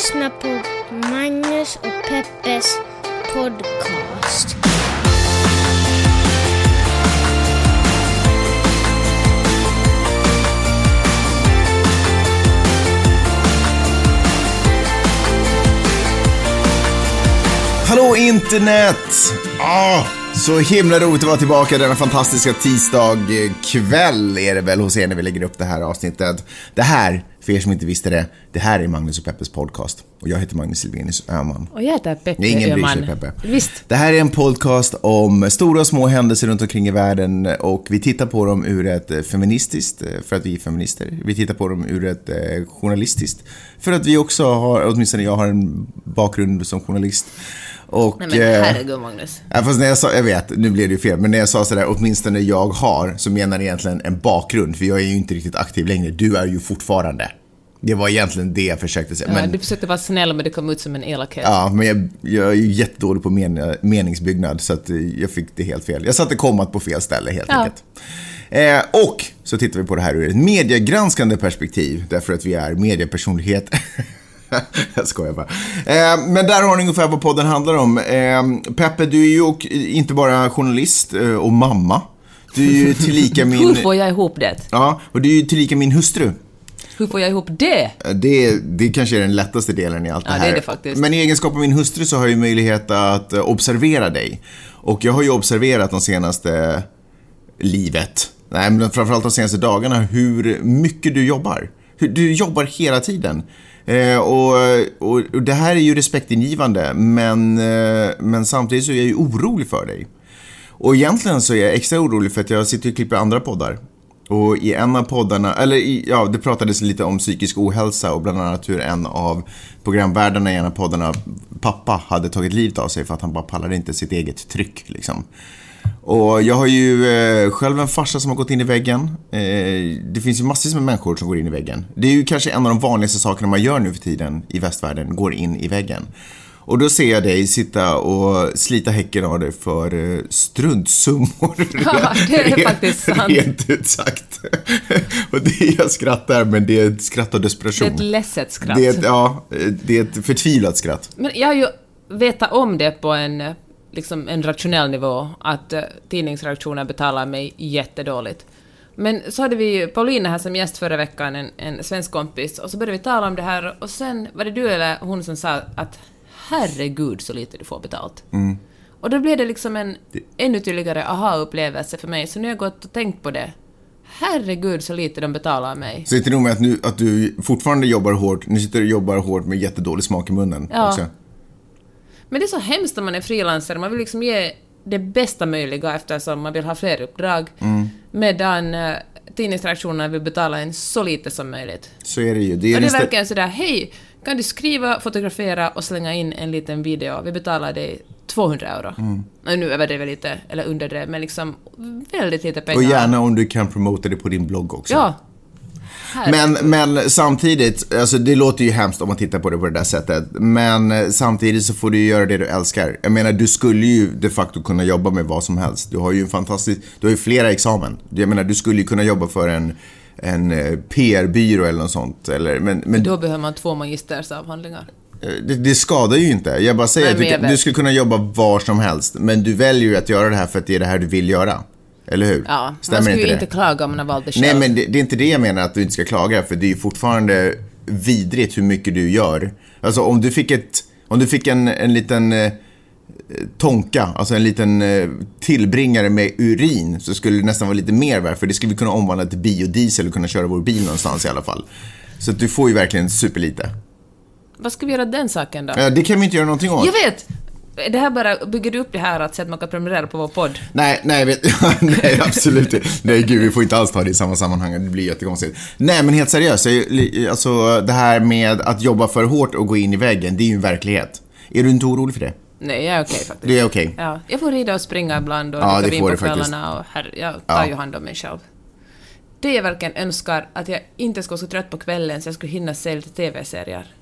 lyssnar på Magnus och Peppes podcast. Hallå internet! Ah, så himla roligt att vara tillbaka denna fantastiska tisdag eh, kväll är det väl hos er när vi lägger upp det här avsnittet. Det här, för er som inte visste det, det här är Magnus och Peppes podcast. Och jag heter Magnus Silvenius Öhman. Och jag heter Peppe Ingen bryr sig Öhman. Peppe. Visst. Det här är en podcast om stora och små händelser runt omkring i världen och vi tittar på dem ur ett eh, feministiskt, eh, för att vi är feminister. Vi tittar på dem ur ett eh, journalistiskt, för att vi också har, åtminstone jag har en bakgrund som journalist. Och, Nej men eh, herregud Magnus. Ja, fast när jag sa, jag vet, nu blev det ju fel, men när jag sa sådär, åtminstone jag har, så menar jag egentligen en bakgrund, för jag är ju inte riktigt aktiv längre. Du är ju fortfarande. Det var egentligen det jag försökte säga. Ja, Men, du försökte vara snäll men det kom ut som en elakhet. ja, men jag, jag är ju jättedålig på men, meningsbyggnad, så att eh, jag fick det helt fel. Jag satte kommat på fel ställe helt Ja. enkelt. Eh, och så tittar vi på det här ur ett mediegranskande perspektiv, därför att vi är mediepersonlighet. jag skojar bara. Eh, men där har ni ungefär vad podden handlar om. Eh, Peppe, du är ju och, inte bara journalist eh, och mamma. Du är ju tillika min... Hur får jag ihop det? Ja, och du är ju tillika min hustru. Hur får jag ihop det? Det, det kanske är den lättaste delen i allt Ja, det det här. är det faktiskt. Men i egenskap av min hustru så har jag ju möjlighet att eh, observera dig. Och jag har ju observerat de senaste livet, nej men framförallt de senaste dagarna, hur mycket du jobbar. Du jobbar hela tiden. Eh, och, och, och det här är ju respektingivande, men, eh, men samtidigt så är jag ju orolig för dig. Och egentligen så är jag extra orolig för att jag sitter och klipper andra poddar. Och i en av poddarna, eller i, ja, det pratades lite om psykisk ohälsa och bland annat hur en av programvärdarna i en av poddarna, pappa, hade tagit livet av sig för att han bara pallade inte sitt eget tryck liksom. Och jag har ju eh, själv en farsa som har gått in i väggen. Eh, det finns ju massor med människor som går in i väggen. Det är ju kanske en av de vanligaste sakerna man gör nu för tiden i västvärlden, går in i väggen. Och då ser jag dig sitta och slita häcken av dig för eh, struntsummor. Ja, det är faktiskt sant. Rent ut sagt. och det, jag skrattar, men det är ett skratt av Det är desperation. ett ledset skratt. Det är ett, ja, det är ett förtvivlat skratt. Men jag har ju vetat om det på en, eh, liksom en rationell nivå, att uh, tidningsredaktionen betalar mig jättedåligt. Men så hade vi Paulina här som gäst förra veckan, en, en svensk kompis, och så började vi tala om det här och sen var det du eller hon som sa att herregud så lite du får betalt. Mm. Och då blev det liksom en ännu tydligare aha-upplevelse för mig, så nu har jag gått och tänkt på det. Herregud så lite de betalar mig. Så det inte nog med att, nu, att du fortfarande jobbar hårt, nu sitter du och jobbar hårt med jättedålig smak i munnen Ja. också. Men det är så hemskt när man är frilansare, man vill liksom ge det bästa möjliga eftersom man vill ha fler uppdrag, Mm. medan uh, tidningsredaktionerna vill betala en så lite som möjligt. Så är det ju. Det är, Och det är nästa- verkligen sådär, hej, kan du skriva, fotografera och slänga in en liten video? Vi betalar dig 200 euro. Mm. Nu överdrev jag lite, eller underdrev, men liksom väldigt lite pengar. Och gärna om du kan promota det på din blogg också. Ja. Men, men samtidigt, alltså det låter ju hemskt om man tittar på det på det där sättet. Men eh, samtidigt så får du ju göra det du älskar. Jag menar, du skulle ju de facto kunna jobba med vad som helst. Du har ju en fantastisk, du har ju flera examen. Jag menar, du skulle ju kunna jobba för en, en eh, PR-byrå eller något sånt. Eller, men, men Då behöver man två magistersavhandlingar. Eh, Det, det skadar ju inte. Jag bara säger Nej, att du, du skulle kunna jobba var som helst. Men du väljer ju att göra det här för att det är det här du vill göra. Eller hur? Ja, Stämmer man skulle inte ju det? inte klaga om man har valt det själv. Nej, men det, det är inte det jag menar att du inte ska klaga. För det är ju fortfarande vidrigt hur mycket du gör. Alltså om du fick, ett, om du fick en, en liten eh, tonka, alltså en liten eh, tillbringare med urin, så skulle det nästan vara lite mer värt. För det skulle vi kunna omvandla till biodiesel och kunna köra vår bil någonstans i alla fall. Så att du får ju verkligen superlite. Vad ska vi göra den saken då? Ja, det kan vi inte göra någonting åt. Jag vet! Det här bara, bygger du upp det här att säga att man kan prenumerera på vår podd? Nej, nej, vet, nej, absolut inte. Nej, gud, vi får inte alls ta det i samma sammanhang. Det blir jättekonstigt. Nej, men helt seriöst. Alltså, det här med att jobba för hårt och gå in i väggen, det är ju en verklighet. Är du inte orolig för det? Nej, jag är okej faktiskt. Det är okej. Ja, jag får rida och springa ibland och Ja, dricka vin på du kvällarna och herre, jag tar Ja. ju hand om mig själv. Det jag verkligen önskar, att jag inte skulle vara så trött på kvällen så jag skulle hinna se lite TV-serier.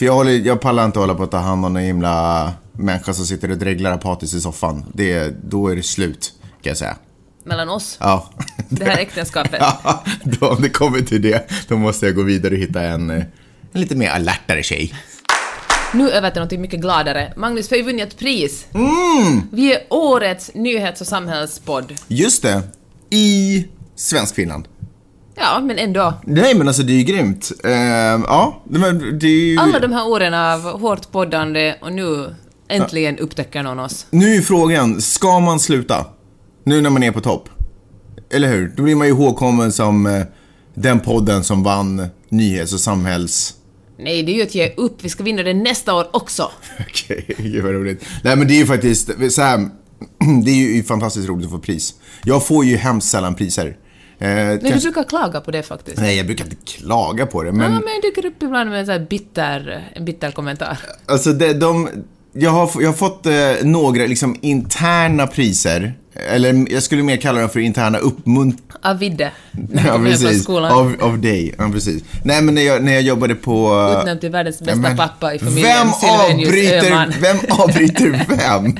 För jag, håller, jag pallar inte hålla på att ta hand om en himla människa som sitter och dreglar apatiskt i soffan. Det, då är det slut, kan jag säga. Mellan oss, Ja. det här äktenskapet. Ja, då, om det kommer till det, då måste jag gå vidare och hitta en, en lite mer alertare tjej. Nu över till något mycket gladare. Magnus, vi har ju vunnit ett pris. Mm. Vi är årets nyhets och samhällspodd. Just det. I Svenskfinland. Ja, men ändå. Nej men alltså det är ju grymt. Eh, ja, det, men det är ju... Alla de här åren av hårt poddande och nu äntligen upptäcker någon oss. Nu är frågan, ska man sluta? Nu när man är på topp? Eller hur? Då blir man ju ihågkommen som eh, den podden som vann nyhets och samhälls... Nej, det är ju att ge upp. Vi ska vinna det nästa år också. Okej, gud vad roligt. Nej men det är ju faktiskt, så här, det är ju fantastiskt roligt att få pris. Jag får ju hemskt sällan priser. Eh, Nej, du kanske- brukar klaga på det faktiskt. Nej, jag brukar inte klaga på det, men... Ja, men jag dyker upp ibland med en sån här bitter, en bitter kommentar. Alltså, det, de, jag, har, jag har fått eh, några liksom interna priser. Eller jag skulle mer kalla dem för interna uppmunt... Av Vidde. Ja, precis. Av, av dig. Ja, precis. Nej, men när jag, när jag jobbade på... Utnämnd till världens bästa men pappa i familjen, Vem avbryter, vem avbryter vem?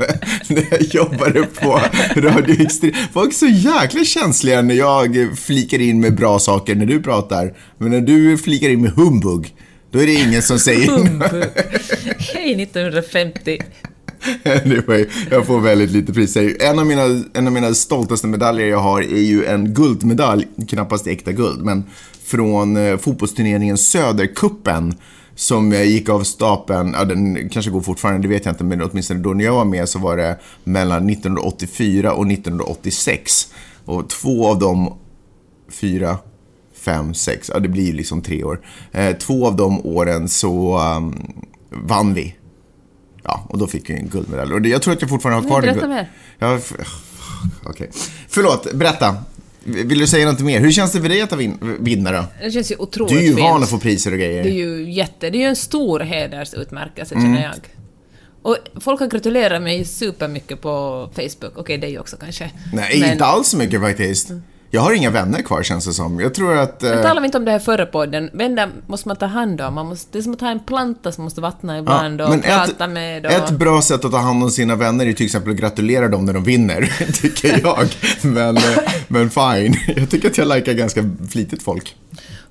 när jag jobbade på Radio Extrem. Folk är så jäkla känsliga när jag flikar in med bra saker när du pratar. Men när du flikar in med humbug, då är det ingen som säger. Hej 1950. Anyway, jag får väldigt lite priser. En av, mina, en av mina stoltaste medaljer jag har är ju en guldmedalj, knappast äkta guld, men från eh, fotbollsturneringen Söderkuppen som gick av stapeln, ja den kanske går fortfarande, det vet jag inte, men åtminstone då när jag var med så var det mellan 1984 och 1986. Och två av dem, fyra, fem, sex, ja det blir liksom tre år. Eh, två av de åren så um, vann vi. Ja, och då fick jag en guldmedalj. Och det, jag tror att jag fortfarande har kvar den. berätta mer. Ja, Okej. Förlåt, berätta. Vill du säga något mer? Hur känns det för dig att vin- vinna då? Det känns ju otroligt Du är ju fint. van att få priser och grejer. Det är ju jätte... Det är ju en stor hedersutmärkelse, Mm. känner jag. Och folk har gratulerat mig supermycket på Facebook. Okej, dig också kanske. Nej, Men- inte alls så mycket faktiskt. Jag har inga vänner kvar känns det som. Jag tror att... eh, Men talar vi inte om det här förra podden? Vänner måste man ta hand om. Man måste, det är som att ha en planta som måste vattna ibland och prata med. Och... ett bra sätt att ta hand om sina vänner är till exempel att gratulera dem när de vinner, tycker jag. Men, eh, men fine. Jag tycker att jag likar ganska flitigt folk.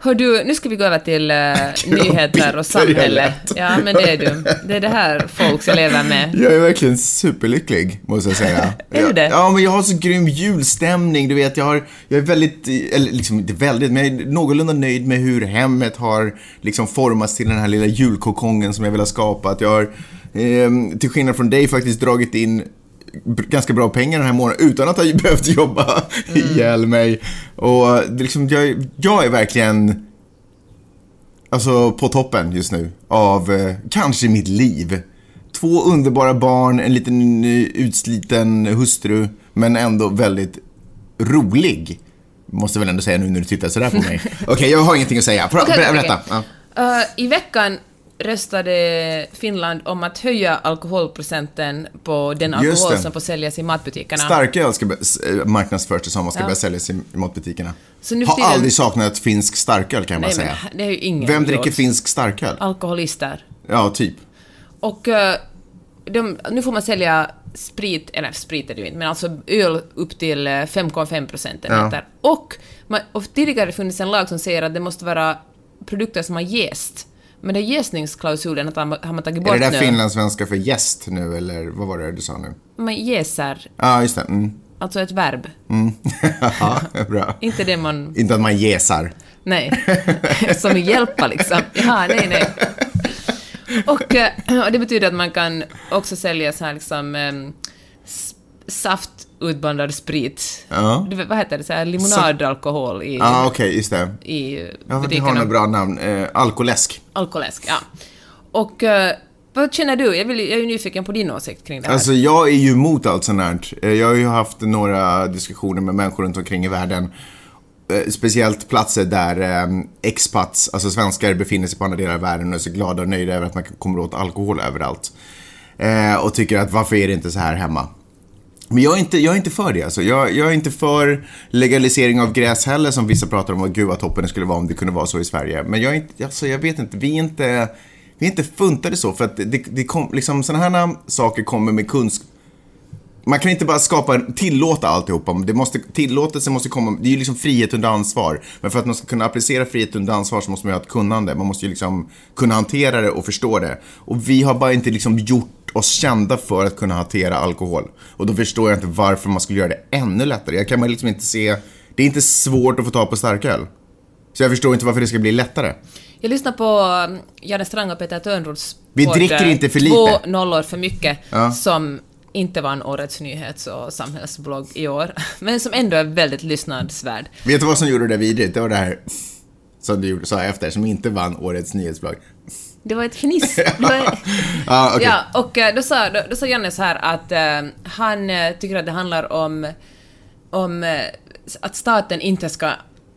Hör du, nu ska vi gå över till uh, nyheter och samhälle. Ja, men det är du. Det är det här folk jag lever med. Jag är verkligen superlycklig, måste jag säga. Är du det? Ja, men jag har så grym julstämning, du vet. Jag, har, jag är väldigt, eller liksom inte väldigt, men jag är någorlunda nöjd med hur hemmet har liksom formats till den här lilla julkokongen som jag vill ha skapat. Jag har, eh, till skillnad från dig, faktiskt dragit in ganska bra pengar den här månaden utan att ha behövt jobba ihjäl mig. Och liksom, jag, jag är verkligen Alltså på toppen just nu av eh, kanske mitt liv. Två underbara barn, en liten utsliten hustru, men ändå väldigt rolig. Måste väl ändå säga nu när du tittar sådär på mig. Okej, jag har ingenting att säga. Pra, okej, berätta. Ja. Eh, I veckan röstade Finland om att höja alkoholprocenten på den alkohol det. som får säljas i matbutikerna. Starköl ska eh, marknadsföras till sommar, ska Ja. börja säljas i matbutikerna. Så nu har tiden- aldrig saknat finsk starköl kan jag bara säga. men det är ju ingen Vem dricker råd. finsk starköl? Alkoholister. Ja, typ. Och eh, de, nu får man sälja sprit, eller sprit är det ju inte, men alltså öl upp till eh, 5,5 procentenheter. Och, och tidigare det funnits en lag som säger att det måste vara produkter som har jäst. Men den jäsningsklausulen att har man tagit Är bort det där nu. finlandssvenska för gäst nu, eller vad var det du sa nu? Man jäser, Ja, just det. Mm. alltså ett verb. Ja, bra. Inte det man... Inte att man jäsar. Nej. som hjälpa liksom. Jaha, nej, nej. Och, eh, och det betyder att man kan också sälja så här liksom um, saftutblandad sprit. Ja. Du vad heter det? Så här limonadalkohol i, Ja, okej, just det. i Ja, det har butikerna. något bra namn. Eh, alkoläsk. Alkoläsk, ja. Och eh, vad känner du? Jag, vill, jag är ju nyfiken på din åsikt kring det här. Alltså, jag är ju emot allt sånt här. Eh, Jag har ju haft några diskussioner med människor runt omkring i världen. Eh, Speciellt platser där eh, expats, alltså svenskar, befinner sig på andra delar av världen och är så glada och nöjda över att man kommer åt alkohol överallt. Eh, och tycker att varför är det inte så här hemma? Men jag är inte, jag är inte för det alltså. Jag, jag är inte för legalisering av gräs heller som vissa pratar om. Och gud vad toppen det skulle vara om det kunde vara så i Sverige. Men jag är inte, alltså jag vet inte, vi är inte, vi är inte funtade så. För att det, det kom, liksom sådana här saker kommer med kunskap man kan inte bara skapa, tillåta alltihopa. Det måste, tillåtelse måste komma, det är ju liksom frihet under ansvar. Men för att man ska kunna applicera frihet under ansvar så måste man ju ha ett kunnande. Man måste ju liksom kunna hantera det och förstå det. Och vi har bara inte liksom gjort oss kända för att kunna hantera alkohol. Och då förstår jag inte varför man skulle göra det ännu lättare. Jag kan man liksom inte se, det är inte svårt att få tag på starköl. Så jag förstår inte varför det ska bli lättare. Jag lyssnar på um, Janne Strang och Peter Törnroths Vi dricker eh, inte för Två lite. nollor för mycket, Ja. som inte vann Årets nyhets och samhällsblogg i år, men som ändå är väldigt lyssnadsvärd. Vet du vad som gjorde det vidrigt? Det var det här som du sa efter, som inte vann årets nyhetsblogg. Det var ett fniss. Var... Ja, okej. Ja, och eh, då sa, då, då sa Janne så här att eh, han eh, tycker att det handlar om, om eh, att staten inte ska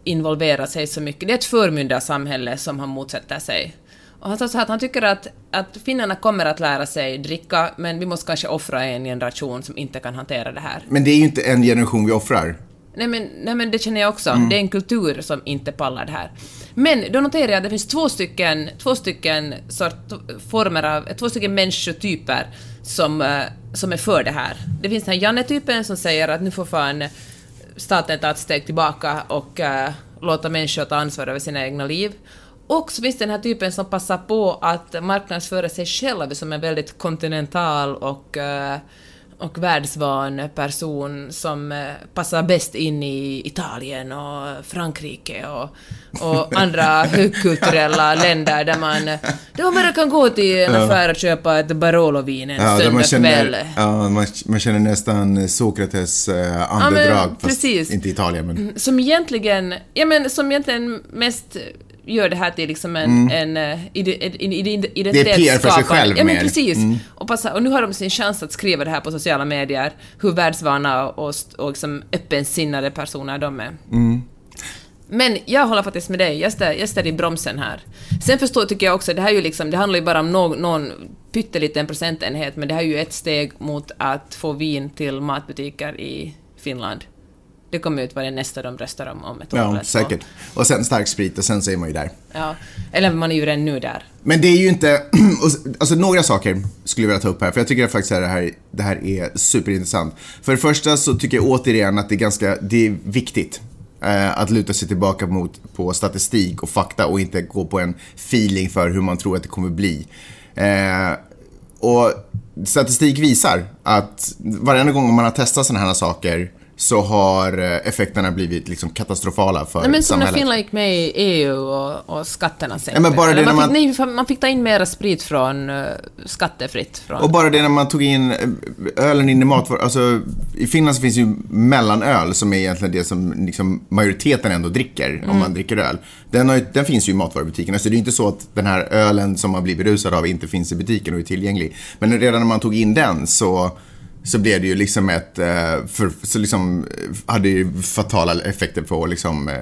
involvera sig så mycket. Det är ett förmyndarsamhälle som han motsätter sig. Och han sa så här att han tycker att, att finnarna kommer att lära sig dricka, men vi måste kanske offra en generation som inte kan hantera det här. Men det är ju inte en generation vi offrar. Nej men, nej men det känner jag också. Mm. Det är en kultur som inte pallar det här. Men då noterar jag att det finns två stycken, två stycken sort, former av, två stycken människotyper som, eh, som är för det här. Det finns den här Janne-typen som säger att nu får fan staten ta ett steg tillbaka och eh, låta människor ta ansvar över sina egna liv. Och så finns det den här typen som passar på att marknadsföra sig själv som en väldigt kontinental och eh, och världsvan person som eh, passar bäst in i Italien och Frankrike och, och andra högkulturella länder där man, där man bara kan gå till en affär och köpa ett Barolo-vin en Ja, söndagskväll. känner, ja, man, man känner nästan Sokrates eh, andedrag. fast precis. inte Italien, men... Som egentligen, ja men som egentligen mest gör det här till liksom en, en, eh, ide, en, en ide- identitetsskapande... PR för sig själv Ja men precis. Mm. Och, passa, och nu har de sin chans att skriva det här på sociala medier, hur världsvana och, och liksom öppensinnade personer de är. Mm. Men jag håller faktiskt med dig, jag står, jag står i bromsen här. Sen förstår, tycker jag också, det här är ju liksom, det handlar ju bara om någon, någon pytteliten procentenhet, men det här är ju ett steg mot att få vin till matbutiker i Finland. Det kommer ut vad det är nästa de röstar om om ett år Ja, eller två. säkert. Och sen stark sprit och sen säger man ju där. Ja. Eller man är ju redan nu där. Men det är ju inte, alltså några saker skulle jag vilja ta upp här, för jag tycker faktiskt att det här, det här är superintressant. För det första så tycker jag återigen att det är ganska, det är viktigt eh, att luta sig tillbaka mot, på statistik och fakta och inte gå på en feeling för hur man tror att det kommer bli. Eh, och statistik visar att varje gång man har testat sådana här saker så har eh, effekterna blivit liksom katastrofala för Nej, men som när samhället. Finland gick med i EU och, och skatterna sänktes. Ja, men bara det man, man- fick, nej, man fick ta in mera sprit från uh, skattefritt. Från, Och bara det när man tog in eh, ölen in i matvar... Alltså, i Finland så finns ju mellanöl som är egentligen det som liksom majoriteten ändå dricker om man dricker öl. Den, ju, den finns ju i matvarubutikerna, så det är inte så att den här ölen som man blir berusad av inte finns i butiken och är tillgänglig. Men redan när man tog in den så, så blev det ju liksom ett... Eh, för, så liksom eh, hade ju fatala effekter på liksom, eh,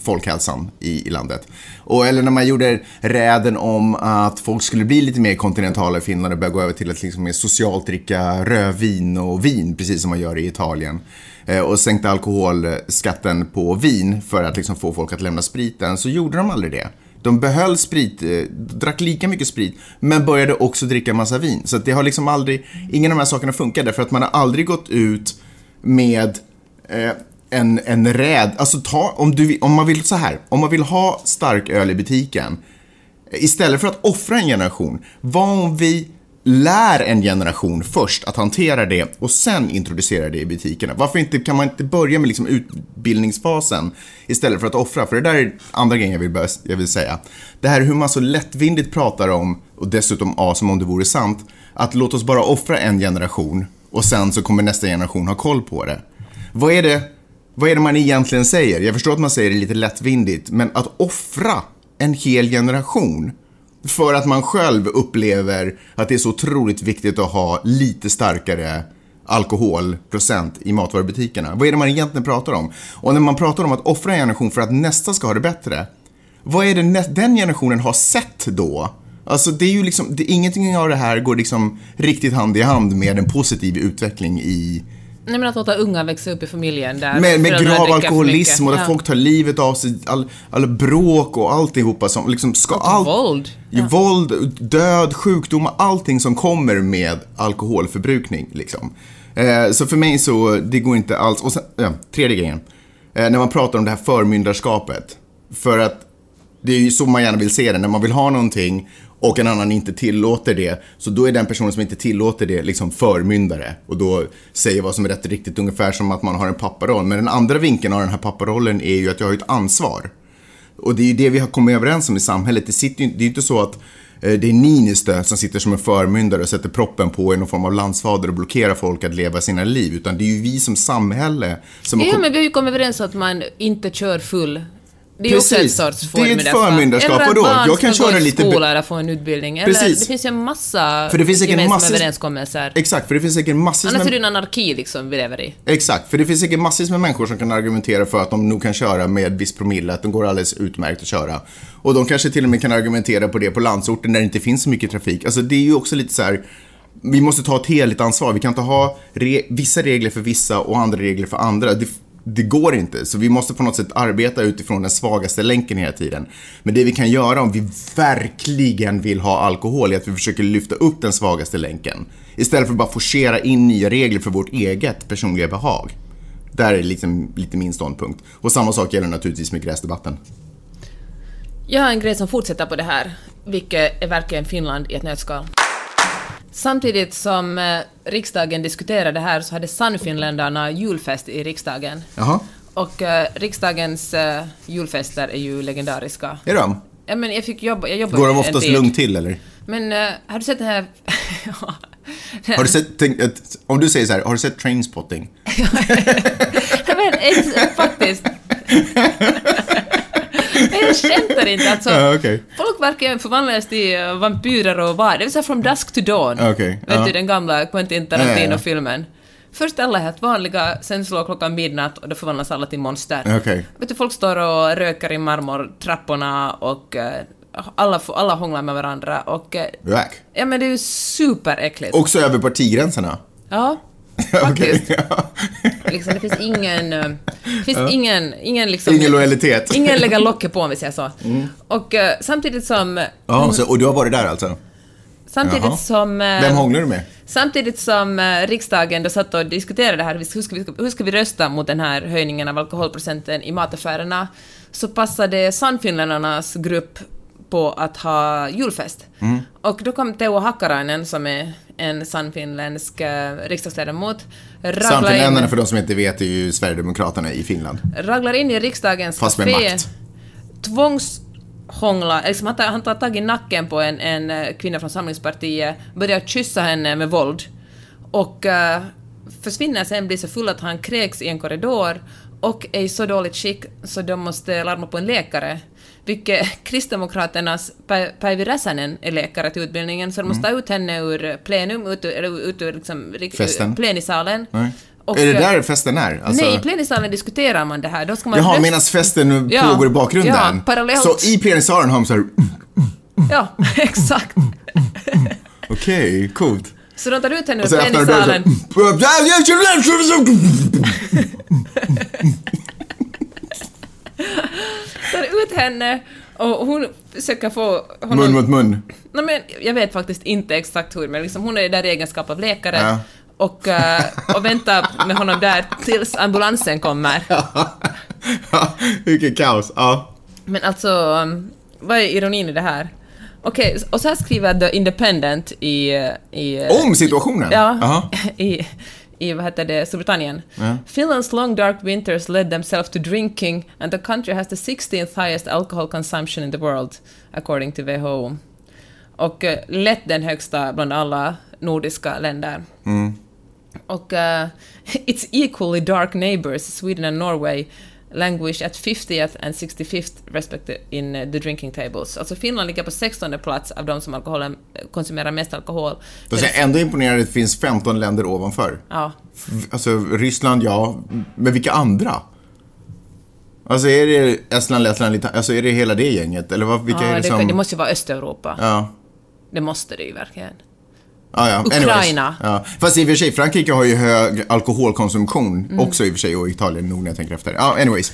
folkhälsan i, i landet. Och, eller när man gjorde räden om att folk skulle bli lite mer kontinentala i Finland och börja gå över till att liksom mer socialt dricka rödvin och vin, precis som man gör i Italien. Och sänkte alkoholskatten på vin för att liksom få folk att lämna spriten, så gjorde de aldrig det. De behöll sprit, eh, drack lika mycket sprit, men började också dricka massa vin. Så att det har liksom aldrig, ingen av de här sakerna funkar därför att man har aldrig gått ut med eh, en, en räd, alltså ta, om, du, om man vill så här, om man vill ha stark öl i butiken, eh, istället för att offra en generation, vad om vi lär en generation först att hantera det och sen introducera det i butikerna? Varför inte, kan man inte börja med liksom utbildningsfasen istället för att offra? För det där är andra grejen jag vill, börja, jag vill säga. Det här hur man så lättvindigt pratar om, och dessutom A som om det vore sant, att låt oss bara offra en generation och sen så kommer nästa generation ha koll på det. Vad är det, vad är det man egentligen säger? Jag förstår att man säger det lite lättvindigt, men att offra en hel generation för att man själv upplever att det är så otroligt viktigt att ha lite starkare alkoholprocent i matvarubutikerna. Vad är det man egentligen pratar om? Och när man pratar om att offra en generation för att nästa ska ha det bättre, vad är det den generationen har sett då? Alltså det är ju liksom, det, ingenting av det här går liksom riktigt hand i hand med en positiv utveckling i, Nej men att låta unga växa upp i familjen där med, med grav alkoholism och där Ja. folk tar livet av sig, all, all bråk och alltihopa som liksom ska... Och allt- våld. Ja. Våld, död, sjukdomar, allting som kommer med alkoholförbrukning liksom. Eh, så för mig så, det går inte alls. Och sen, ja, tredje grejen. Eh, när man pratar om det här förmyndarskapet. För att det är ju så man gärna vill se det. När man vill ha någonting och en annan inte tillåter det. Så då är den personen som inte tillåter det liksom förmyndare. Och då säger vad som är rätt och riktigt. Ungefär som att man har en papparoll. Men den andra vinkeln av den här papparollen är ju att jag har ett ansvar. Och det är ju det vi har kommit överens om i samhället. Det, sitter det är ju inte så att eh, det är Niinistö som sitter som en förmyndare och sätter proppen på i någon form av landsfader och blockerar folk att leva sina liv. Utan det är ju vi som samhälle som har Ja, kom- men vi har ju kommit överens om att man inte kör full. Det är ju också ett Precis. sorts Det är ett förmyndarskap. förmyndarskap. Eller att Vadå? barn Jag kan gå köra i lite skola eller få en utbildning. Eller Precis. det finns ju en massa För det finns gemensamma massor- överenskommelser. Exakt, för det finns säkert massor Annars är med... det ju en anarki liksom vi lever i. Exakt, för det finns säkert massvis med människor som kan argumentera för att de nog kan köra med viss promille, att de går alldeles utmärkt att köra. Och de kanske till och med kan argumentera på det på landsorten där det inte finns så mycket trafik. Alltså det är ju också lite så här, vi måste ta ett heligt ansvar. Vi kan inte ha re- vissa regler för vissa och andra regler för andra. Det, det går inte, så vi måste på något sätt arbeta utifrån den svagaste länken hela tiden. Men det vi kan göra om vi verkligen vill ha alkohol är att vi försöker lyfta upp den svagaste länken. Istället för att bara forcera in nya regler för vårt eget personliga behag. Där är liksom lite min ståndpunkt. Och samma sak gäller naturligtvis med gräsdebatten. Jag har en grej som fortsätter på det här, vilket är verkligen Finland i ett nötskal. Samtidigt som eh, riksdagen diskuterade det här så hade Sannfinländarna julfest i riksdagen. Jaha, Och eh, riksdagens eh, julfester är ju legendariska. är de? Ja, men jag fick jobba, jag jobbade Går de en oftast tid. lugnt till eller? Men eh, har du sett den här... Ja. Har du sett, tänk, ett, om du säger så här, har du sett Trainspotting? men ex- faktiskt. jag skämtar inte alltså. Ja, okej. Folk verkar förvandlas till vampyrer och vad. Det vill säga From Dusk to Dawn. Okej, Vet du, den gamla Quentin. Tarantino-filmen. Först alla helt vanliga, sen slår klockan midnatt och då förvandlas alla till monster. Okej. Vet du, folk står och röker i marmortrapporna och eh, alla, alla hånglar med varandra och... eh, Rack. Ja men det är ju superäckligt. Också över partigränserna? Ja, Faktiskt. ja. Liksom, det finns ingen... eh, Det finns ingen, ingen liksom... Ingen lojalitet. Ingen lägger locket på om vi säger så. Och eh, samtidigt som... Ja, så, och du har varit där alltså? Samtidigt Jaha. som... eh, Vem hånglar du med? Samtidigt som eh, riksdagen då satt och diskuterade det här, hur ska, vi, hur ska vi rösta mot den här höjningen av alkoholprocenten i mataffärerna, så passade Sannfinländarnas grupp på att ha julfest. Mm. Och då kom Teuvo Hakkarainen, som är en sannfinländsk eh, riksdagsledamot, Sannfinländarna, in, för de som inte vet, är ju Sverigedemokraterna i Finland. raglar in i riksdagens Fast med café, makt. tvångshångla, liksom han, tar, han tar tag i nacken på en, en eh, kvinna från Samlingspartiet, börjar kyssa henne med våld och eh, försvinner sen, blir så full att han kräks i en korridor och är i så dåligt skick så de måste larma på en läkare. Vilket Kristdemokraternas Pä- Päivi Räsänen är läkare till utbildningen, så de måste ta ut henne ur plenum, ut eller ut ur liksom, Mm. Festen. plenisalen. Nej. Och, är det eh, där festen är? Alltså, Nej, i plenisalen diskuterar man det här. Då ska man Jaha, medan festen Ja, pågår i bakgrunden? ja, parallellt. Så i plenisalen har de så här, Ja, exakt. okej, coolt. Så de tar ut henne ur plenisalen. Tar ut henne och hon försöker få honom... Mun mot mun. Nej, men jag vet faktiskt inte exakt hur, men liksom hon är där i egenskap av läkare Ja. och, eh, och väntar med honom där tills ambulansen kommer. Ja, Vilket kaos. Ja. Men alltså, um, vad är ironin i det här? Okej, och så här skriver The Independent i... eh, i eh, Om situationen? Ja, Jaha. i, i vad heter det, Storbritannien. Ja. Finland's long dark winters led themselves to drinking and the country has the 16th highest alcohol consumption in the world, according to WHO. Och eh, lätt den högsta bland alla nordiska länder. Mm. Och eh, its equally dark neighbors, Sweden and Norway, languish at 50th and 65th respective in eh, the drinking tables. Alltså Finland ligger på 16 plats av de som alkoholen, konsumerar mest alkohol. Jag är ändå imponerad att det finns 15 länder ovanför. Ja. Alltså Ryssland, ja. Men vilka andra? Alltså är det Estland, Lettland, Litauen, alltså är det hela det gänget? Eller vad, vilka ja, är det det, som... det måste ju vara Östeuropa. Ja. Det måste det ju verkligen. Ja, ja. Ukraina. Ja. Fast i och för sig, Frankrike har ju hög alkoholkonsumtion Mm. också i och för sig och Italien nog när jag tänker efter. Ja, anyways.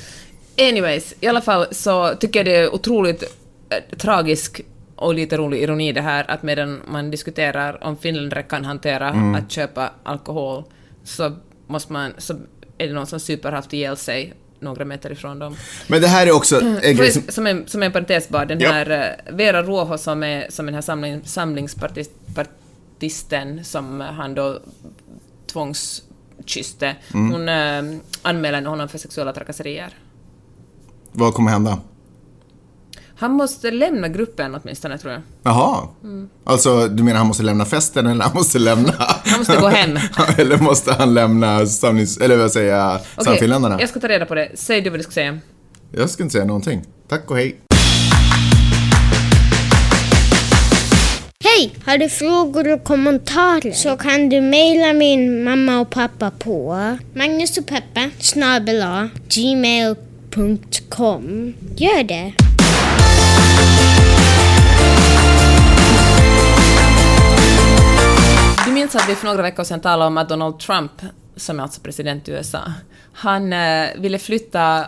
Anyways, i alla fall så tycker jag det är otroligt eh, tragisk och lite rolig ironi det här att medan man diskuterar om finländare kan hantera Mm. att köpa alkohol så måste man, så är det någon som super haft ihjäl sig några meter ifrån dem. Men det här är också en grej som... Som, en, som en parentes bara, den Ja. här eh, Vera Ruoho som är som den här samling, samlingspartisten som han då tvångskysste, Mm. hon eh, anmäler honom för sexuella trakasserier. Vad kommer hända? Han måste lämna gruppen åtminstone, tror jag. Jaha. Mm. Alltså, du menar han måste lämna festen eller han måste lämna... Han måste gå hem. eller måste han lämna samlings... Eller vad säger jag? Okej, Sannfinländarna? jag ska ta reda på det. Säg du vad du ska säga. Jag ska inte säga någonting. Tack och hej. Hej! Har du frågor och kommentarer så kan du mejla min mamma och pappa på Magnus och Peppe snabel-a gmail.com. Gör det! Du minns att vi för några veckor sedan talade om att Donald Trump, som är alltså president i USA, han eh, ville flytta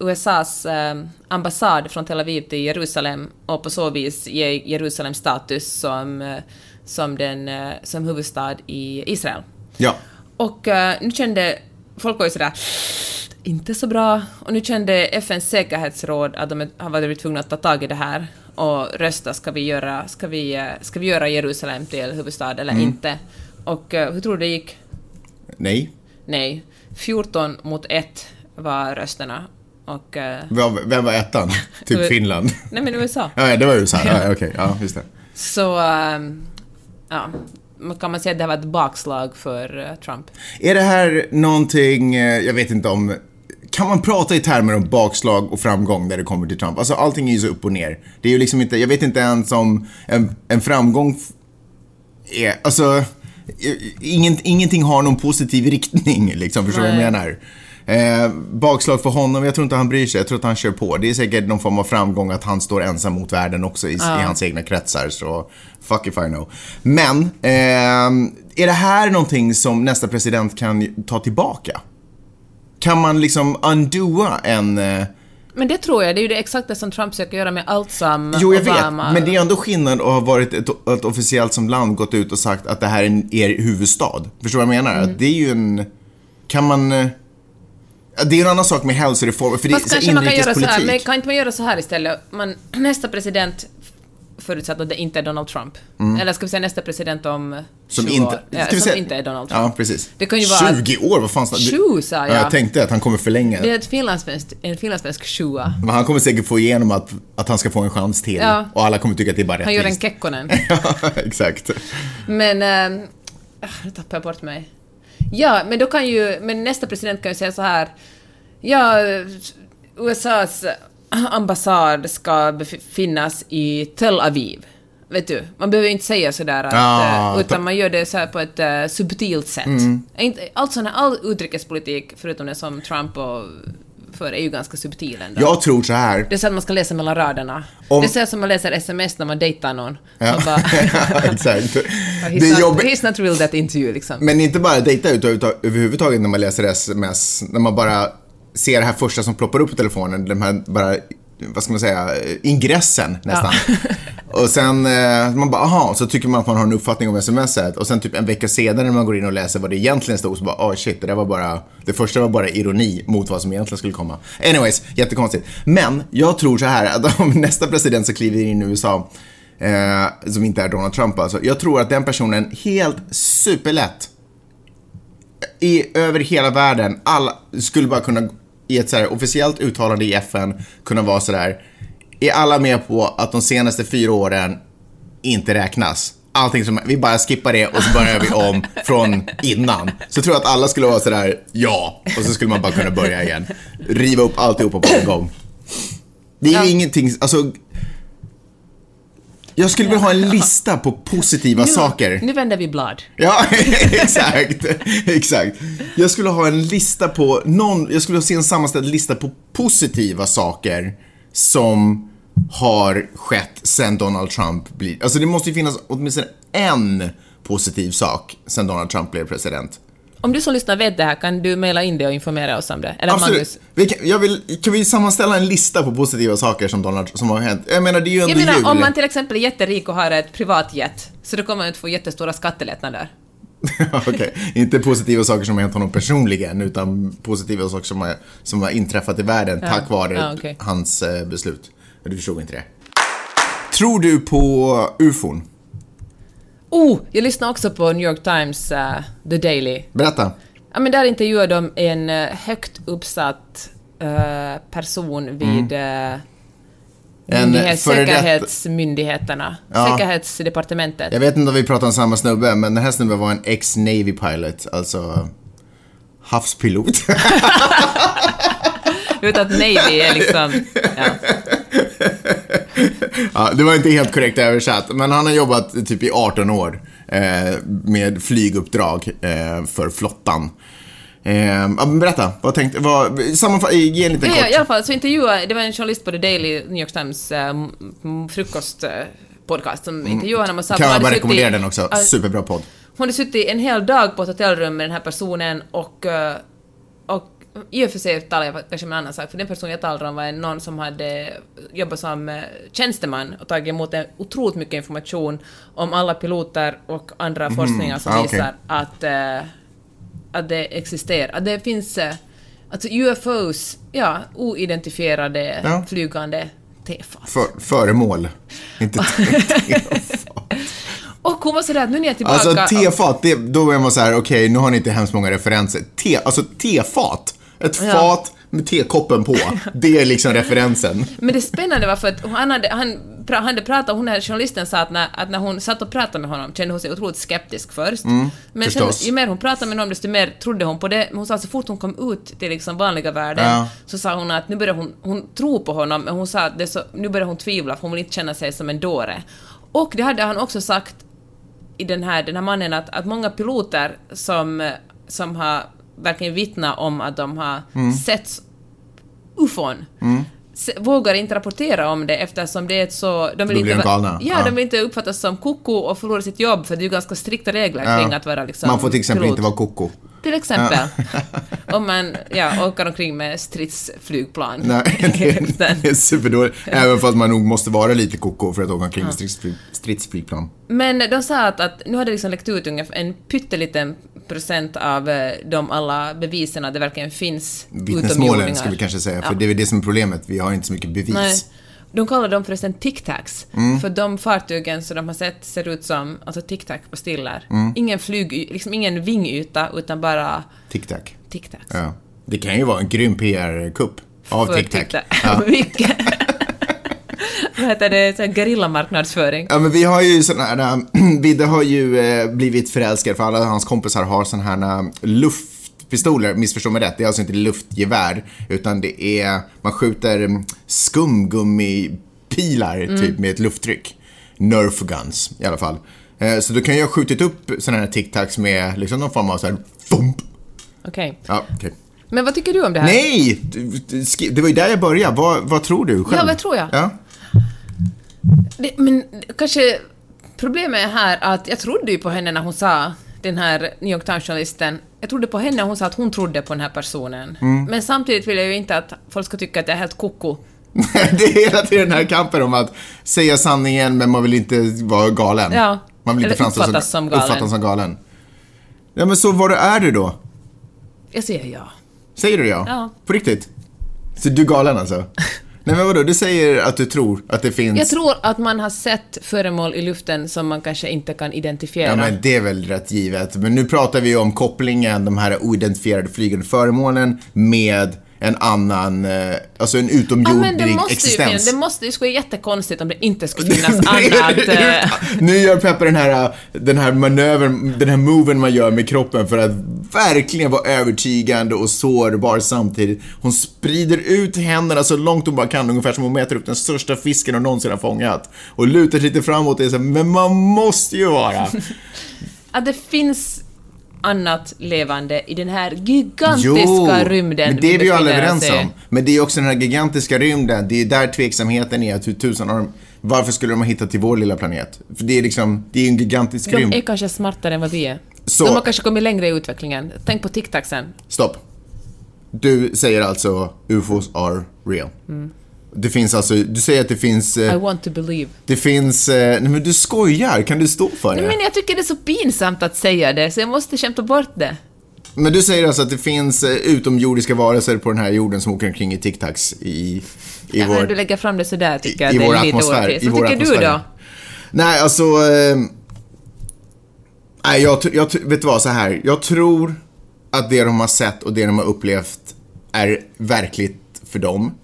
USAs eh, ambassad från Tel Aviv till Jerusalem och på så vis ge Jerusalem status som, eh, som, den, eh, som huvudstad i Israel. Ja. Och eh, nu kände folk var ju sådär inte så bra. Och nu kände FNs säkerhetsråd att de har varit tvungna att ta tag i det här och rösta, ska vi göra, ska vi, eh, ska vi göra Jerusalem till huvudstad eller inte? Och eh, hur tror du det gick? Nej. Nej. 14 mot 1 var rösterna. Och... eh, Vem var ettan? Typ Finland? nej men USA. Ja, ja, det var USA. Ja, okej. Ja, just det. Så... ehm, ja, kan man säga att det här var ett bakslag för eh, Trump? Är det här någonting, eh, jag vet inte om, kan man prata i termer om bakslag och framgång när det kommer till Trump? Alltså allting är ju så upp och ner. Det är ju liksom inte, jag vet inte ens om en, en framgång är, alltså, ingenting har någon positiv riktning liksom, förstår du vad jag menar? Eh, bakslag för honom, jag tror inte han bryr sig, jag tror att han kör på. Det är säkert någon form av framgång att han står ensam mot världen också i, i hans egna kretsar, så fuck if I know. Men, ehm, är det här någonting som nästa president kan ta tillbaka? Kan man liksom undoa en... Eh, Men det tror jag, det är ju det exakt det som Trump försöker göra med allt som jo, jag Obama... vet, men det är ändå skillnad att ha varit ett, ett officiellt som land gått ut och sagt att det här är er huvudstad. Förstår du vad jag menar? Mm. Det är ju en... Kan man... Det är en annan sak med hälsoreformer, för det är Fast kanske man kan göra så här, men kan inte man göra så här istället? Man, nästa president, förutsatt att det inte är Donald Trump, eller ska vi säga nästa president om Mm. Som 20 inte, år? Ja, som säga- inte är Donald Trump. Ja, precis. Det kan ju vara att- 20 år, vad fan sa du? 20 sa Ja, jag. jag tänkte att han kommer förlänga. Det är ett finlandssvenskt, en finlandssvensk sjua. Men han kommer säkert få igenom att, att han ska få en chans till. Ja. Och alla kommer tycka att det är bara Han gör en rättvist. Kekkonen. ja, exakt. Men... Ähm, nu tappade jag bort mig. Ja, men då kan ju... Men nästa president kan ju säga så här... Ja, USAs ambassad ska befinnas i Tel Aviv. Vet du, man behöver inte säga sådär att, Ah, eh, utan ta- Mm. man gör det så här på ett uh, subtilt sätt. Inte, allt sån här, all utrikespolitik, förutom det som Trump och för, är ju ganska subtil ändå. Jag tror så här. Det är så att man ska läsa mellan raderna. Om- Det är så som man läser sms när man dejtar någon. Ja, Man bara, exakt. he's, not, jobbigt. he's not real that into you liksom. Men inte bara dejta ut utan överhuvudtaget när man läser sms, när man bara ser det här första som ploppar upp på telefonen, de här bara, vad ska man säga, ingressen nästan. Och sen, eh, man bara, aha, så tycker man att man har en uppfattning om smset och sen typ en vecka senare när man går in och läser vad det egentligen stod så bara, oh shit, det där var bara, det första var bara ironi mot vad som egentligen skulle komma. Anyways, jättekonstigt. Men jag tror så här att om nästa president som kliver in i USA Eh, som inte är Donald Trump alltså. Jag tror att den personen helt superlätt i, över hela världen, alla skulle bara kunna i ett så här officiellt uttalande i FN kunna vara sådär, är alla med på att de senaste fyra åren inte räknas? Allting som, vi bara skippar det och så börjar vi om från innan. Så tror jag att alla skulle vara sådär, ja, och så skulle man bara kunna börja igen. Riva upp alltihopa på en gång. Det är ju Ja. ingenting, alltså jag skulle vilja ha en lista på positiva saker. Nu vänder vi blad. Ja, exakt. Exakt. Jag skulle ha en lista på någon, jag skulle se en sammanställd lista på positiva saker som har skett sen Donald Trump blir, alltså det måste ju finnas åtminstone en positiv sak sen Donald Trump blev president. Om du som lyssnar vet det här, kan du mejla in det och informera oss om det? Eller Magnus? Absolut. Vi kan, vill, kan vi sammanställa en lista på positiva saker som, Donald, som har hänt? Jag menar, det är ju ändå Jag menar, jul. om man till exempel är jätterik och har ett privatjet, så då kommer man inte få jättestora skattelättnader. Okej, inte positiva saker som har hänt honom personligen, utan positiva saker som har, som har inträffat i världen tack vare Ja, okej. hans eh, beslut. Du förstod inte det. Tror du på ufon? Oh, jag lyssnade också på New York Times eh, The Daily. Berätta. Ja, men där intervjuade de en eh, högt uppsatt eh, person vid uh, En säkerhetsmyndigheterna, Ja. säkerhetsdepartementet. Jag vet inte om vi pratar om samma snubbe, men den här snubben var en ex-Navy pilot, alltså havspilot. Vet att Navy är liksom... Ja. ja, det var inte helt korrekt översatt, men han har jobbat typ i 18 år eh, med flyguppdrag eh, för flottan. Eh, berätta, vad tänkte, vad, sammanfatt, ge en liten Ja, kort. I alla fall, så intervjuade, det var en journalist på The Daily, New York Times äh, frukostpodcast som intervjuade honom och sa Mm. Kan jag bara rekommendera den också, superbra podd. Hon hade suttit en hel dag på ett hotellrum med den här personen och, eh, och i och för sig talar jag kanske om en annan sak, för den person jag talade om var någon som hade jobbat som eh, tjänsteman och tagit emot en otroligt mycket information om alla piloter och andra forskningar som Ah, okej. visar att, eh, att det existerar, att det finns eh, alltså UFOs, ja, oidentifierade Ja. flygande tefat. För, föremål. Inte tefat. Och hon var sådär att nu är jag tillbaka... Alltså tefat, det, då är man så här, okej, nu har ni inte hemskt många referenser. Te, alltså tefat. Ett Ja. fat med tekoppen på. Det är liksom referensen. Men det spännande var för att han hade, han, han hade pratat, hon här journalisten sa att när, att när hon satt och pratade med honom kände hon sig otroligt skeptisk först. men sen, Mm, förstås. ju mer hon pratade med honom desto mer trodde hon på det. Men hon sa att så fort hon kom ut till liksom vanliga världen Ja. så sa hon att nu börjar hon, hon tro på honom men hon sa att det så, nu börjar hon tvivla för hon vill inte känna sig som en dåre. Och det hade han också sagt i den här, den här mannen att, att många piloter som, som har verkligen vittnat om att de har Mm. sett ufon s- vågar inte rapportera om det eftersom det är ett så... De vill inte. Ja, Ja. de vill inte uppfattas som koko och förlora sitt jobb för det är ju ganska strikta regler Ja. kring att vara liksom Man får till exempel pilot. inte vara koko. Till exempel. Om man ja, åker omkring med stridsflygplan. Nej, det, det är superdåligt. Även fast man nog måste vara lite koko för att åka omkring med stridsflyg, stridsflygplan. Men de sa att, att nu hade liksom läckt ut ungefär en pytteliten procent av eh, de alla bevisen att det verkligen finns Vittnesmålen utomjordingar. ska vi kanske säga, för Ja. det är väl det som är problemet. Vi har inte så mycket bevis. Nej. De kallar dem förresten tic-tacs, Mm. för de fartygen som de har sett ser ut som alltså tic-tac-pastiller. Mm. Ingen flyg, liksom ingen vingyta, utan bara Tic-tac. tic-tacs. Ja. Det kan ju vara en grym PR-kupp av Tic-tac. tic-tac. Ja. Mycket. Vad heter det? Så Gerillamarknadsföring. Ja men vi har ju såna här, Vidde har ju äh, blivit förälskad för alla hans kompisar har såna här äh, luftpistoler, missförstå mig rätt, det är alltså inte luftgevär utan det är, man skjuter mm, skumgummipilar Mm. typ med ett lufttryck. Nerf guns i alla fall. Eh, Så du kan ju ha skjutit upp såna här tic-tacs med liksom någon form av så här thump. Okej. Ja, okej. Men vad tycker du om det här? Nej! Det var ju där jag började. Vad, vad tror du själv? Ja, vad tror jag? Ja. Det, men kanske problemet är här att jag trodde ju på henne när hon sa, den här New York Times-journalisten, jag trodde på henne hon sa att hon trodde på den här personen. Mm. Men samtidigt vill jag ju inte att folk ska tycka att jag är helt koko. det är hela tiden den här kampen om att säga sanningen men man vill inte vara galen. Ja. Man vill inte Eller uppfattas som galen. Uppfattas som galen. Ja men så vad är du då? Jag säger ja. Säger du ja? Ja. På riktigt? Så du är galen alltså? Nej men vadå, du säger att du tror att det finns... Jag tror att man har sett föremål i luften som man kanske inte kan identifiera. Ja men det är väl rätt givet. Men nu pratar vi om kopplingen, de här oidentifierade flygande föremålen med en annan, eh, alltså en Ja, utomjordig men det måste ju existens. det måste ju skulle vara jättekonstigt om det inte skulle finnas annat. eh, nu gör Pepper den här, den här manövern, den här moven man gör med kroppen för att verkligen vara övertygande och sårbar samtidigt. Hon sprider ut händerna så långt hon bara kan, ungefär som hon mäter upp den största fisken hon någonsin har fångat. Och lutar sig lite framåt och är så här, men man måste ju vara. att det finns annat levande i den här gigantiska rymden men det är vi ju alla överens om. Men det är också den här gigantiska rymden, det är där tveksamheten är, att hur tusan har de, varför skulle de ha hittat till vår lilla planet? För det är liksom, det är en gigantisk rymd. De är kanske smartare än vad vi är. Så- De har kanske kommit längre i utvecklingen. Tänk på tic-tacsen. Stopp. Du säger alltså UFOs are real. Det finns alltså, du säger att det finns... eh, I want to believe. Det finns... eh, Nej men du skojar, kan du stå för det? Men jag tycker det är så pinsamt att säga det, så jag måste skämta bort det. Men du säger alltså att det finns eh, utomjordiska varelser på den här jorden som åker omkring i tic-tacs i, i Ja, vår... när du lägger fram det sådär tycker jag i att det vår är lite orättvist. i Vad tycker du då? Nej, alltså... Eh, nej, jag, jag, vet du vad, så här. Jag tror att det de har sett och det de har upplevt är verkligt för dem.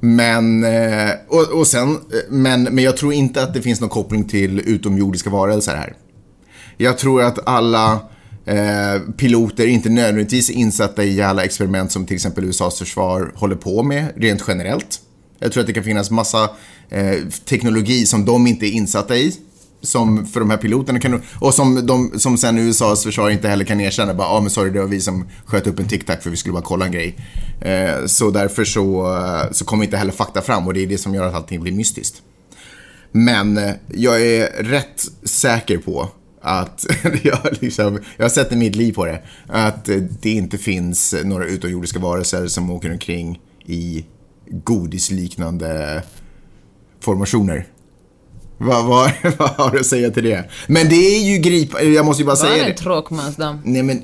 Men, eh, och, och sen, eh, men, men jag tror inte att det finns någon koppling till utomjordiska varelser här. Jag tror att alla eh, piloter inte nödvändigtvis är insatta i alla experiment som till exempel USAs försvar håller på med rent generellt. Jag tror att det kan finnas massa eh, teknologi som de inte är insatta i. Som för de här piloterna kan, och som, de, som sen USAs försvar inte heller kan erkänna. Bara, ah, men sorry, det var vi som sköt upp en tic-tac för vi skulle bara kolla en grej. Eh, så därför så, eh, så kommer inte heller fakta fram och det är det som gör att allting blir mystiskt. Men eh, jag är rätt säker på att, jag, liksom, jag sätter mitt liv på det, att eh, det inte finns några utomjordiska varelser som åker omkring i godisliknande formationer. Vad, vad, vad har du att säga till det? Men det är ju grip... Jag måste ju bara Var säga en det. tråkmansdamm. Nej men,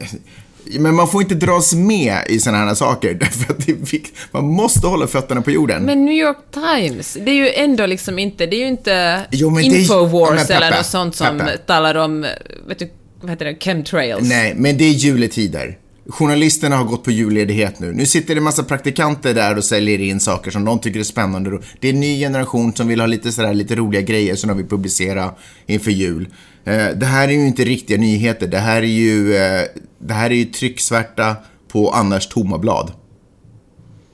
men man får inte dras med i sådana här saker. Därför att det är man måste hålla fötterna på jorden. Men New York Times, det är ju ändå liksom inte, det är ju inte Jo, det Infowars Ja, eller något sånt som Peppe. talar om, vet du, vad heter det, chemtrails. Nej, men det är juletider. Journalisterna har gått på julledighet nu. Nu sitter det en massa praktikanter där och säljer in saker som de tycker är spännande. Det är en ny generation som vill ha lite, sådär, lite roliga grejer som de vill publicera inför jul. Eh, det här är ju inte riktiga nyheter. Det här är ju, eh, det här är ju trycksvärta på annars tomma blad.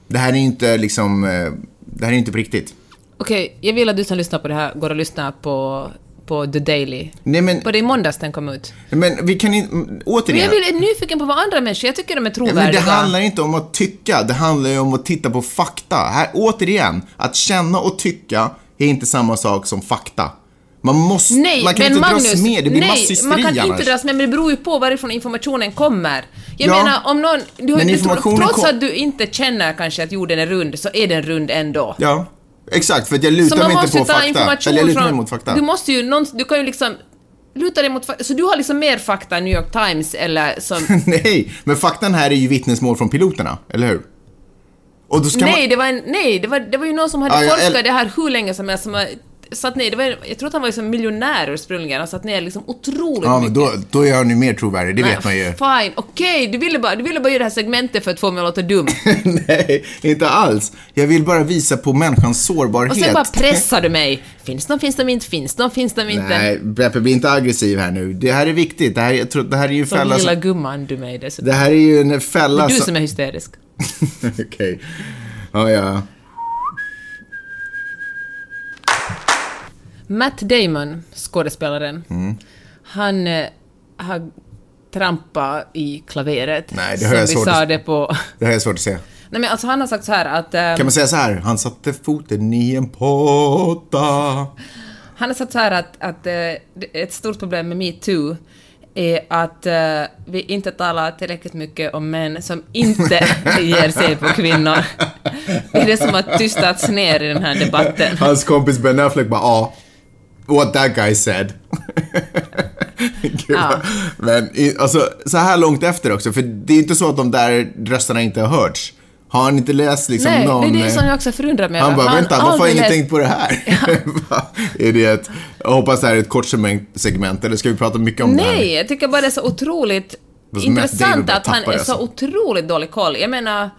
Det här är ju inte liksom, eh, det här är inte på riktigt. Okej, jag vill att du som lyssnar på det här går och lyssnar på, på The Daily. Nej men, På det i måndags den kom ut. men vi kan inte, Men återigen. jag vill, är nyfiken på vad andra människor, jag tycker de är trovärdiga. Men det handlar inte om att tycka, det handlar ju om att titta på fakta. Här, återigen, att känna och tycka är inte samma sak som fakta. Man måste, Nej, man kan men inte Magnus, dras med, det blir nej, man kan annars. inte dras med, men det beror ju på varifrån informationen kommer. Jag Ja, menar, om någon... Du, men informationen trots att du inte känner kanske att jorden är rund, så är den rund ändå. Ja, exakt, för att jag lutar mig inte på ta fakta. Eller jag lutar mig från... mot fakta. Du måste ju någon, Du kan ju liksom luta dig mot fakta. Så du har liksom mer fakta än New York Times eller som... nej, men faktan här är ju vittnesmål från piloterna, eller hur? Nej, man... det var en, nej det, var, det var ju någon som hade Ja, ja, forskat eller- det här hur länge som helst, som har satt ner, det var, jag tror att han var liksom miljonär ursprungligen, och satt ner liksom otroligt Ja, men mycket. då, då är han ju mer trovärdig, det vet man ju. Fine, okej, du, ville bara, du ville bara göra det här segmentet för att få mig att låta dum. nej, inte alls. Jag vill bara visa på människans sårbarhet. Och sen bara pressar du mig. Finns de, finns de inte, finns de, finns de inte. Nej, Beppe, bli inte aggressiv här nu. Det här är viktigt. Det här, jag tror, det här är ju Som fälla lilla som... gumman du mig dessutom. Det här är ju en fälla Du som... som är hysterisk. Okej. Ja, ja. Matt Damon, skådespelaren, Mm. han eh, har trampat i klaveret. Nej, det har jag svårt att- det på... Det här är svårt att se. Nej men alltså han har sagt så här att... eh, Kan man säga så här? Han satte foten i en potta. Han har sagt så här att, att eh, ett stort problem med metoo är att eh, vi inte talar tillräckligt mycket om män som inte ger sig på kvinnor. Det är det som har tystats ner i den här debatten. Hans kompis Ben Affleck bara ja. What that guy said. Gud, Ja. Men alltså, så här långt efter också, för det är inte så att de där rösterna inte har hörts. Har han inte läst liksom Nej, någon... det är det som eh, jag också förundrar mig Han bara, Har vänta, varför har ingen tänkt på det här? är det ett, jag hoppas det här är ett kort segment- eller ska vi prata mycket om det här? Nej, jag tycker bara det är så otroligt intressant att han är det, så alltså. otroligt dålig koll. Jag menar,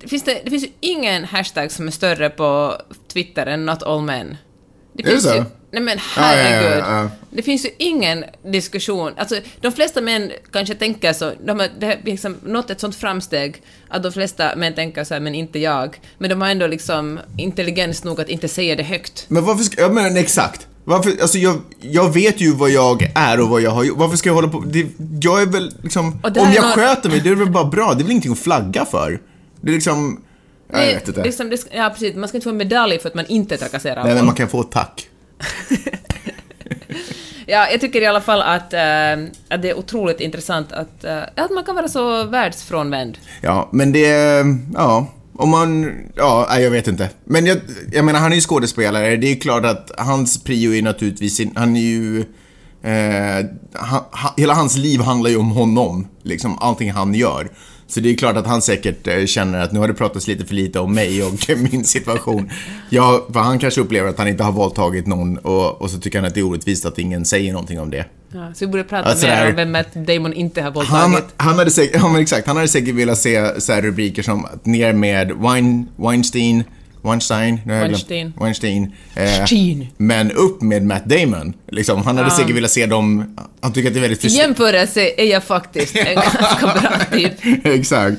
det finns, det, det finns ju ingen hashtag som är större på Twitter än not all men. Det Är det finns så? Ju, nej men Ja, ja, ja, herregud. ja. Det finns ju ingen diskussion. Alltså, de flesta män kanske tänker så, de har, det har liksom nått ett sånt framsteg att de flesta män tänker så här, men inte jag. Men de har ändå liksom intelligens nog att inte säga det högt. Men varför ska, ja men exakt. Varför, alltså jag, jag vet ju vad jag är och vad jag har gjort. Varför ska jag hålla på, det, jag är väl liksom, om jag någon- sköter mig, det är väl bara bra. Det är väl ingenting att flagga för. Det är liksom, jag Nej, vet inte. Liksom, det, ja, precis. Man ska inte få en medalj för att man inte trakasserar Nej men man kan få ett tack. Ja, jag tycker i alla fall att, äh, att det är otroligt intressant att, äh, att man kan vara så världsfrånvänd. Ja, men det, ja. Om man, ja, jag vet inte. Men jag, jag menar, han är ju skådespelare. Det är klart att hans prio är naturligtvis, han är ju, eh, han, ha, hela hans liv handlar ju om honom. Liksom, allting han gör. Så det är klart att han säkert eh, känner att nu har det pratats lite för lite om mig och min situation. Ja, för han kanske upplever att han inte har våldtagit någon och, och så tycker han att det är orättvist att ingen säger någonting om det. Ja, så vi borde prata Alltså, mer om vem Matt Damon inte har Han, våldtagit. han hade säkert, ja men exakt, han hade säkert velat se så rubriker som att ner med Wein, Weinstein, Weinstein, nu har jag glömt- Weinstein. Weinstein. Eh, men upp med Matt Damon. Liksom, han hade säkert velat se dem, han tycker att det är väldigt I jämförelse är jag faktiskt en ganska bra typ. Exakt.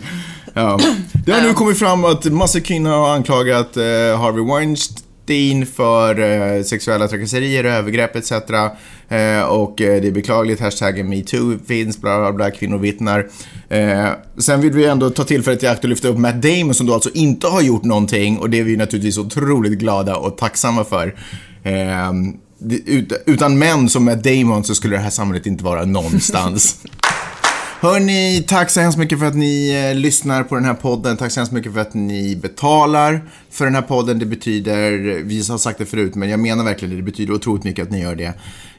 Ja. Det har nu kommit fram att massor kvinnor har anklagat eh, Harvey Weinstein för eh, sexuella trakasserier, övergrepp etc. Eh, och eh, det är beklagligt, hashtaggen metoo finns, bla bla bla, kvinnor vittnar. Sen vill vi ändå ta tillfället i akt och lyfta upp Matt Damon som då alltså inte har gjort någonting och det är vi naturligtvis otroligt glada och tacksamma för. Utan män som Matt Damon så skulle det här samhället inte vara någonstans. Hörni, tack så hemskt mycket för att ni eh, lyssnar på den här podden. Tack så hemskt mycket för att ni betalar för den här podden. Det betyder, vi har sagt det förut, men jag menar verkligen det. Det betyder otroligt mycket att ni gör det.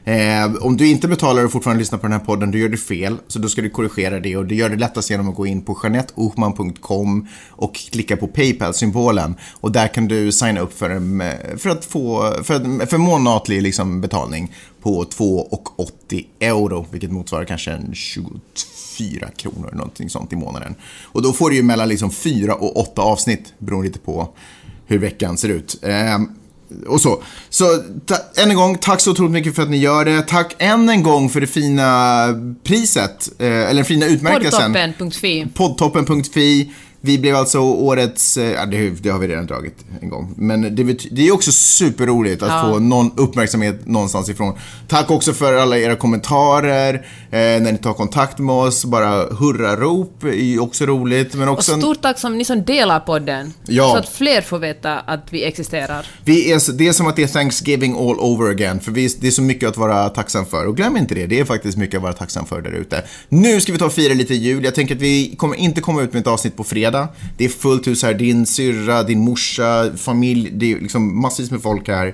Eh, om du inte betalar och fortfarande lyssnar på den här podden, då gör du fel. Så då ska du korrigera det och det gör det lättast genom att gå in på janetteohman.com och klicka på Paypal-symbolen. Och där kan du signa upp för, en, för att få, för, för månatlig liksom, betalning på 2,80 euro, vilket motsvarar kanske en 22 24 kronor, någonting sånt i månaden. Och då får du ju mellan liksom 4 och 8 avsnitt, beroende lite på hur veckan ser ut. Ehm, och så. Så än en gång, tack så otroligt mycket för att ni gör det. Tack än en gång för det fina priset, eh, eller den fina utmärkelsen. Poddtoppen.fi. Poddtoppen.fi. Vi blev alltså årets, eh, ja det, det har vi redan dragit en gång. Men det, det är också superroligt att Ja. få någon uppmärksamhet någonstans ifrån. Tack också för alla era kommentarer, eh, när ni tar kontakt med oss, bara hurrarop är ju också roligt. Men Och också, stort tack som ni som delar podden. Ja. Så att fler får veta att vi existerar. vi är, det är som att det är Thanksgiving all over again, för vi, det är så mycket att vara tacksam för. Och glöm inte det, det är faktiskt mycket att vara tacksam för där ute. Nu ska vi ta och fira lite jul. Jag tänker att vi kommer inte komma ut med ett avsnitt på fredag. Det är fullt hus här, din syrra, din morsa, familj, det är liksom massvis med folk här.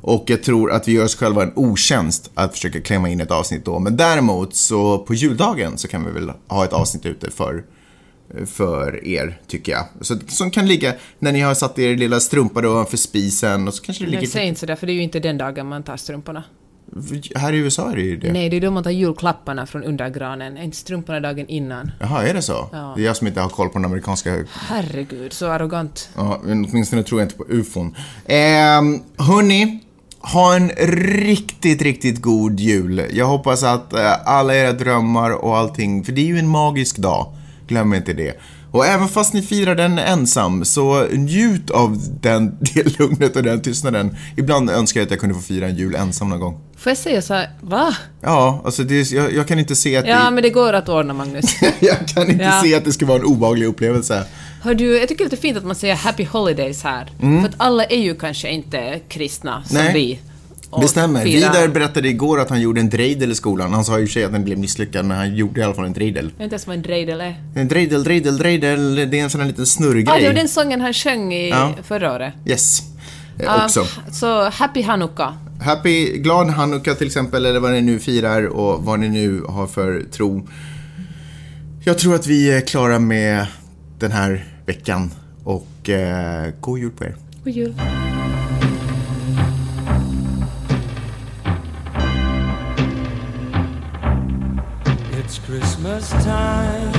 Och jag tror att vi gör oss själva en otjänst att försöka klämma in ett avsnitt då. Men däremot så på juldagen så kan vi väl ha ett avsnitt ute för för er, tycker jag. Så, som kan ligga när ni har satt er lilla strumpa då för spisen och så kanske det ligger... säg inte sådär, för det är ju inte den dagen man tar strumporna. Här i USA är det ju det. Nej, det är då man tar julklapparna från under granen, inte strumporna dagen innan. Jaha, är det så? Ja. Det är jag som inte har koll på den amerikanska... Herregud, så arrogant. Ja, men åtminstone tror jag inte på ufon. Eh, hörni, ha en riktigt, riktigt god jul. Jag hoppas att eh, alla era drömmar och allting, för det är ju en magisk dag. Glöm inte det. Och även fast ni firar den ensam, så njut av den, det lugnet och den tystnaden. Ibland önskar jag att jag kunde få fira en jul ensam någon gång. Får jag säga så här, va? Ja, alltså det, jag, jag kan inte se att Ja, det... men det går att ordna, Magnus. jag kan inte Ja. se att det ska vara en obehaglig upplevelse. Hör du, jag tycker det är lite fint att man säger Happy Holidays här. För att alla är ju kanske inte kristna som Nej. vi. Det stämmer. Vidar berättade igår att han gjorde en dreidel i skolan. Han sa ju sig att den blev misslyckad, men han gjorde i alla fall en dreidel. Jag vet inte ens vad en dreidel är. En dreidel, dreidel, dreidel, det är en sån här liten snurrgrej. Ah, det var den sången han sjöng i Ja. förra året. Yes. Ah, också. Så Happy Hanukka. Happy, glad Hanukka till exempel, eller vad ni nu firar och vad ni nu har för tro. Jag tror att vi är klara med den här veckan och eh, god jul på er. God jul. Christmas time.